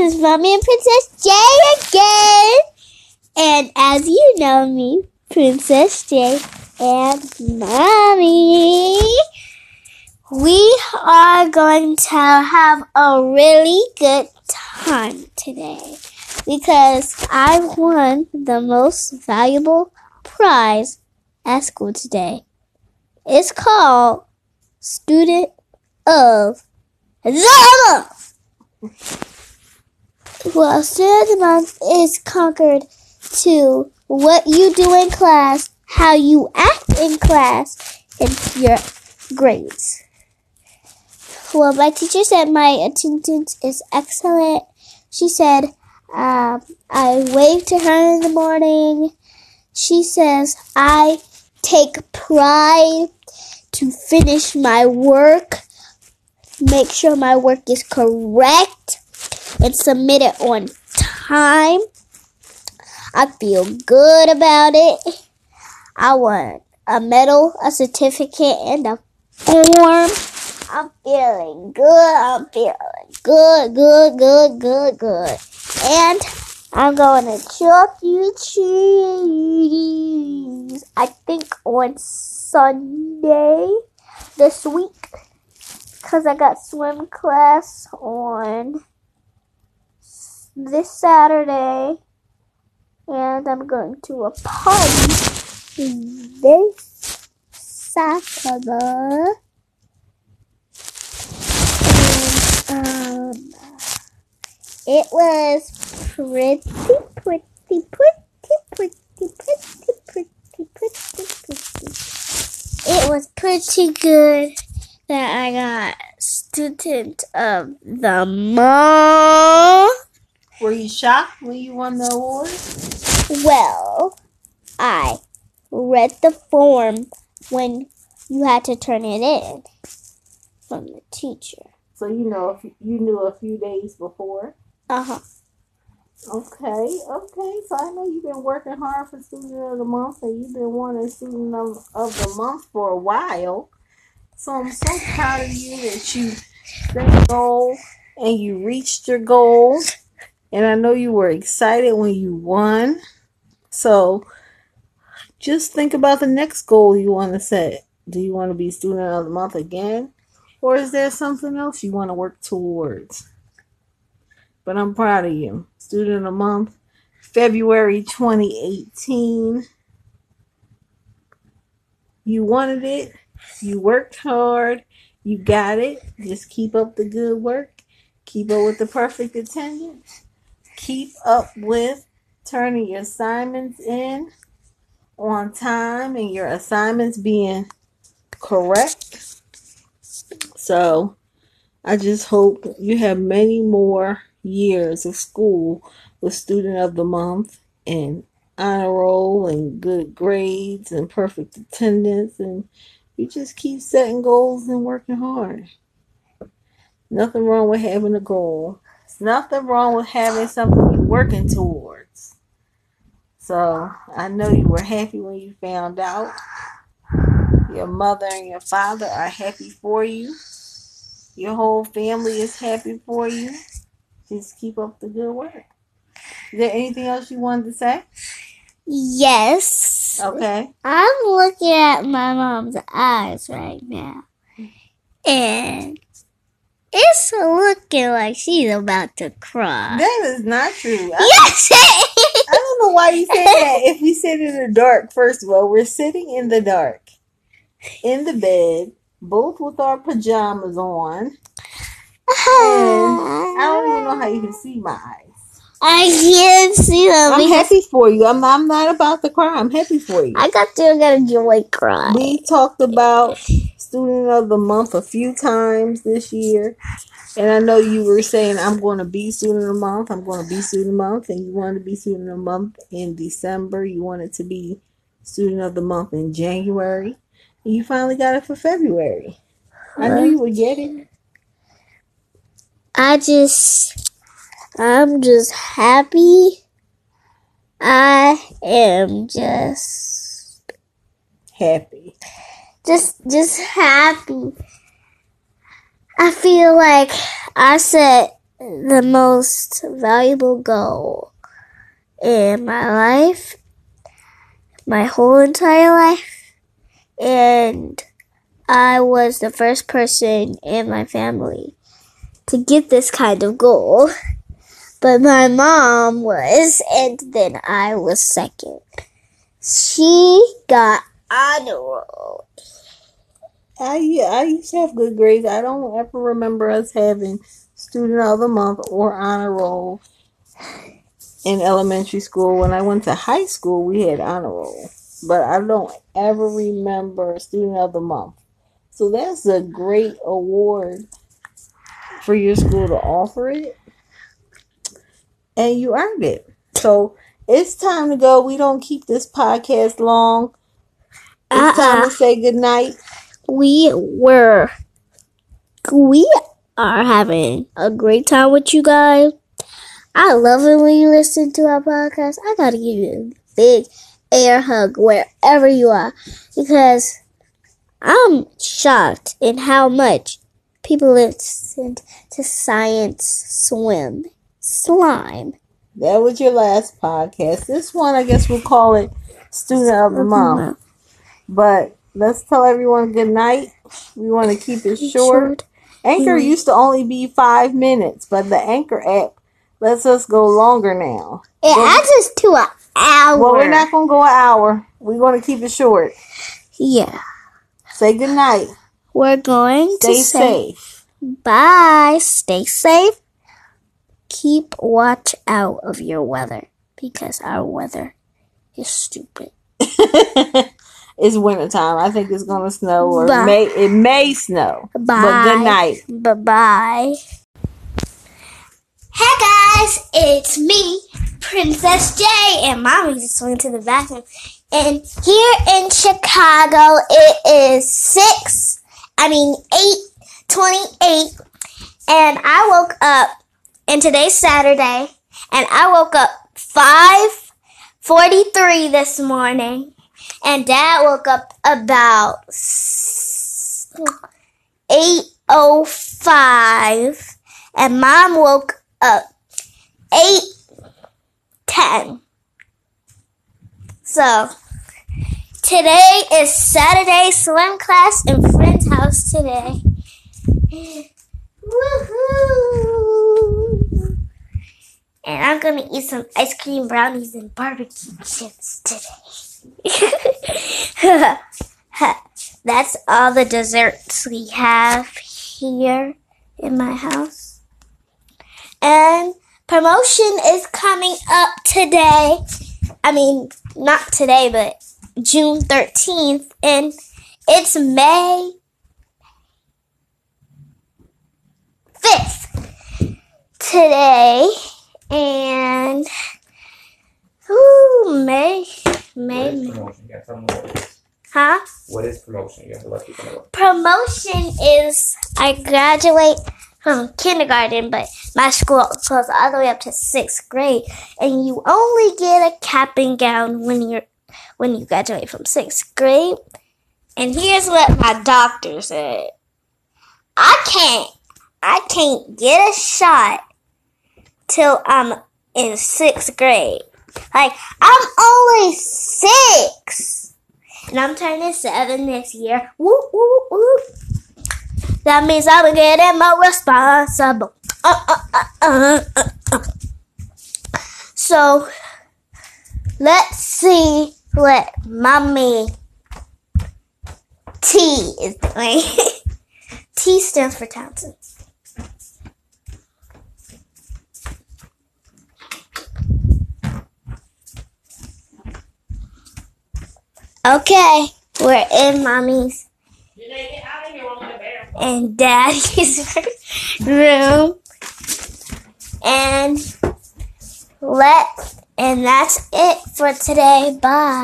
is Mommy and Princess J again. And as you know me, Princess J and Mommy, we are going to have a really good time today because I won the most valuable prize at school today. It's called Student of the Month. Well, Student of the Month is conquered to what you do in class, how you act in class, and your grades. Well, my teacher said my attendance is excellent. She said um, I wave to her in the morning. She says I take pride to finish my work, make sure my work is correct, and submit it on time. I feel good about it. I want a medal, a certificate, and a form. I'm feeling good. I'm feeling good, good, good, good, good. And I'm going to Chuck E. Cheese. I think on Sunday this week. Because I got swim class on this Saturday. And I'm going to a party this Saturday. And, um, it was pretty, pretty, pretty, pretty, pretty, pretty, pretty, pretty. It was pretty good that I got student of the month. Were you shocked when you won the award? Well, I read the form when you had to turn it in from the teacher. So you know if you knew a few days before. Uh huh. Okay, okay. So I know you've been working hard for Student of the Month and you've been wanting Student of, of the Month for a while. So I'm so proud of you that you set a goal and you reached your goal. And I know you were excited when you won. So just think about the next goal you want to set. Do you want to be Student of the Month again? Or is there something else you want to work towards? But I'm proud of you. Student of the Month, February 2018. You wanted it. You worked hard. You got it. Just keep up the good work. Keep up with the perfect attendance. Keep up with turning your assignments in on time and your assignments being correct. So I just hope you have many more years of school with Student of the Month and honor roll and good grades and perfect attendance and you just keep setting goals and working hard. Nothing wrong with having a goal. Nothing wrong with having something you're working towards. So I know you were happy when you found out. Your mother and your father are happy for you. Your whole family is happy for you. Just keep up the good work. Is there anything else you wanted to say? Yes. Okay. I'm looking at my mom's eyes right now. And it's looking like she's about to cry. That is not true. I, yes! I don't know why you say that. If we sit in the dark, first of all, we're sitting in the dark, in the bed, both with our pajamas on. I don't even know how you can see my eyes. I can't see them. I'm happy for you. I'm, I'm not about to cry. I'm happy for you. I got to get a joy cry. We talked about Student of the Month a few times this year. And I know you were saying, I'm going to be Student of the Month. I'm going to be Student of the Month. And you wanted to be Student of the Month in December. You wanted to be Student of the Month in January. And you finally got it for February. I knew you would get it. I just, I'm just happy. I am just, Happy. Just, just happy. I feel like I set the most valuable goal in my life, my whole entire life, and I was the first person in my family to get this kind of goal. But my mom was, and then I was second. She got honor roll. I I used to have good grades. I don't ever remember us having student of the month or honor roll in elementary school. When I went to high school, we had honor roll, but I don't ever remember student of the month. So that's a great award for your school to offer it, and you earned it. So it's time to go. We don't keep this podcast long. It's time Uh-uh. to say goodnight. We were, we are having a great time with you guys. I love it when you listen to our podcast. I gotta give you a big air hug wherever you are because I'm shocked in how much people listen to Science Swim Slime. That was your last podcast. This one, I guess we'll call it Student of the Month. But let's tell everyone good night. We want to keep it short. Anchor used to only be five minutes, but the Anchor app lets us go longer now. It adds us to an hour. Well, we're not going to go an hour. We're going to keep it short. Yeah, Say good night. we're going Stay to say safe. Bye. Stay safe. Keep watch out of your weather because our weather is stupid. it's wintertime. I think it's going to snow or may it may snow. But Bye. good night. Bye bye. Hey guys, it's me, Princess J, and mommy just went to the bathroom. And here in Chicago, it is six. I mean eight twenty-eight, and I woke up. And today's Saturday, and I woke up five forty-three this morning, and Dad woke up about. 8.05 and mom woke up 8.10 so today is saturday swim class in friend's house today Woohoo! And i'm gonna eat some ice cream brownies and barbecue chips today That's all the desserts we have here in my house. And promotion is coming up today. I mean, not today, but June 13th. And it's May 5th today. And, ooh, May, May, promotion? You gotta tell them what it is. Huh? What is promotion? You have to let people know. promotion is I graduate from kindergarten, but my school goes all the way up to sixth grade, and you only get a cap and gown when you're when you graduate from sixth grade. And here's what my doctor said: I can't, I can't get a shot till I'm in sixth grade. Like I'm only six. And I'm turning seven this year. Woo, woo, woo. That means I'm getting more responsible. Uh, uh, uh, uh, uh, uh. So, let's see what Mommy T is doing. T stands for Townsend. Okay, we're in Mommy's and Daddy's room. And let and that's it for today. Bye.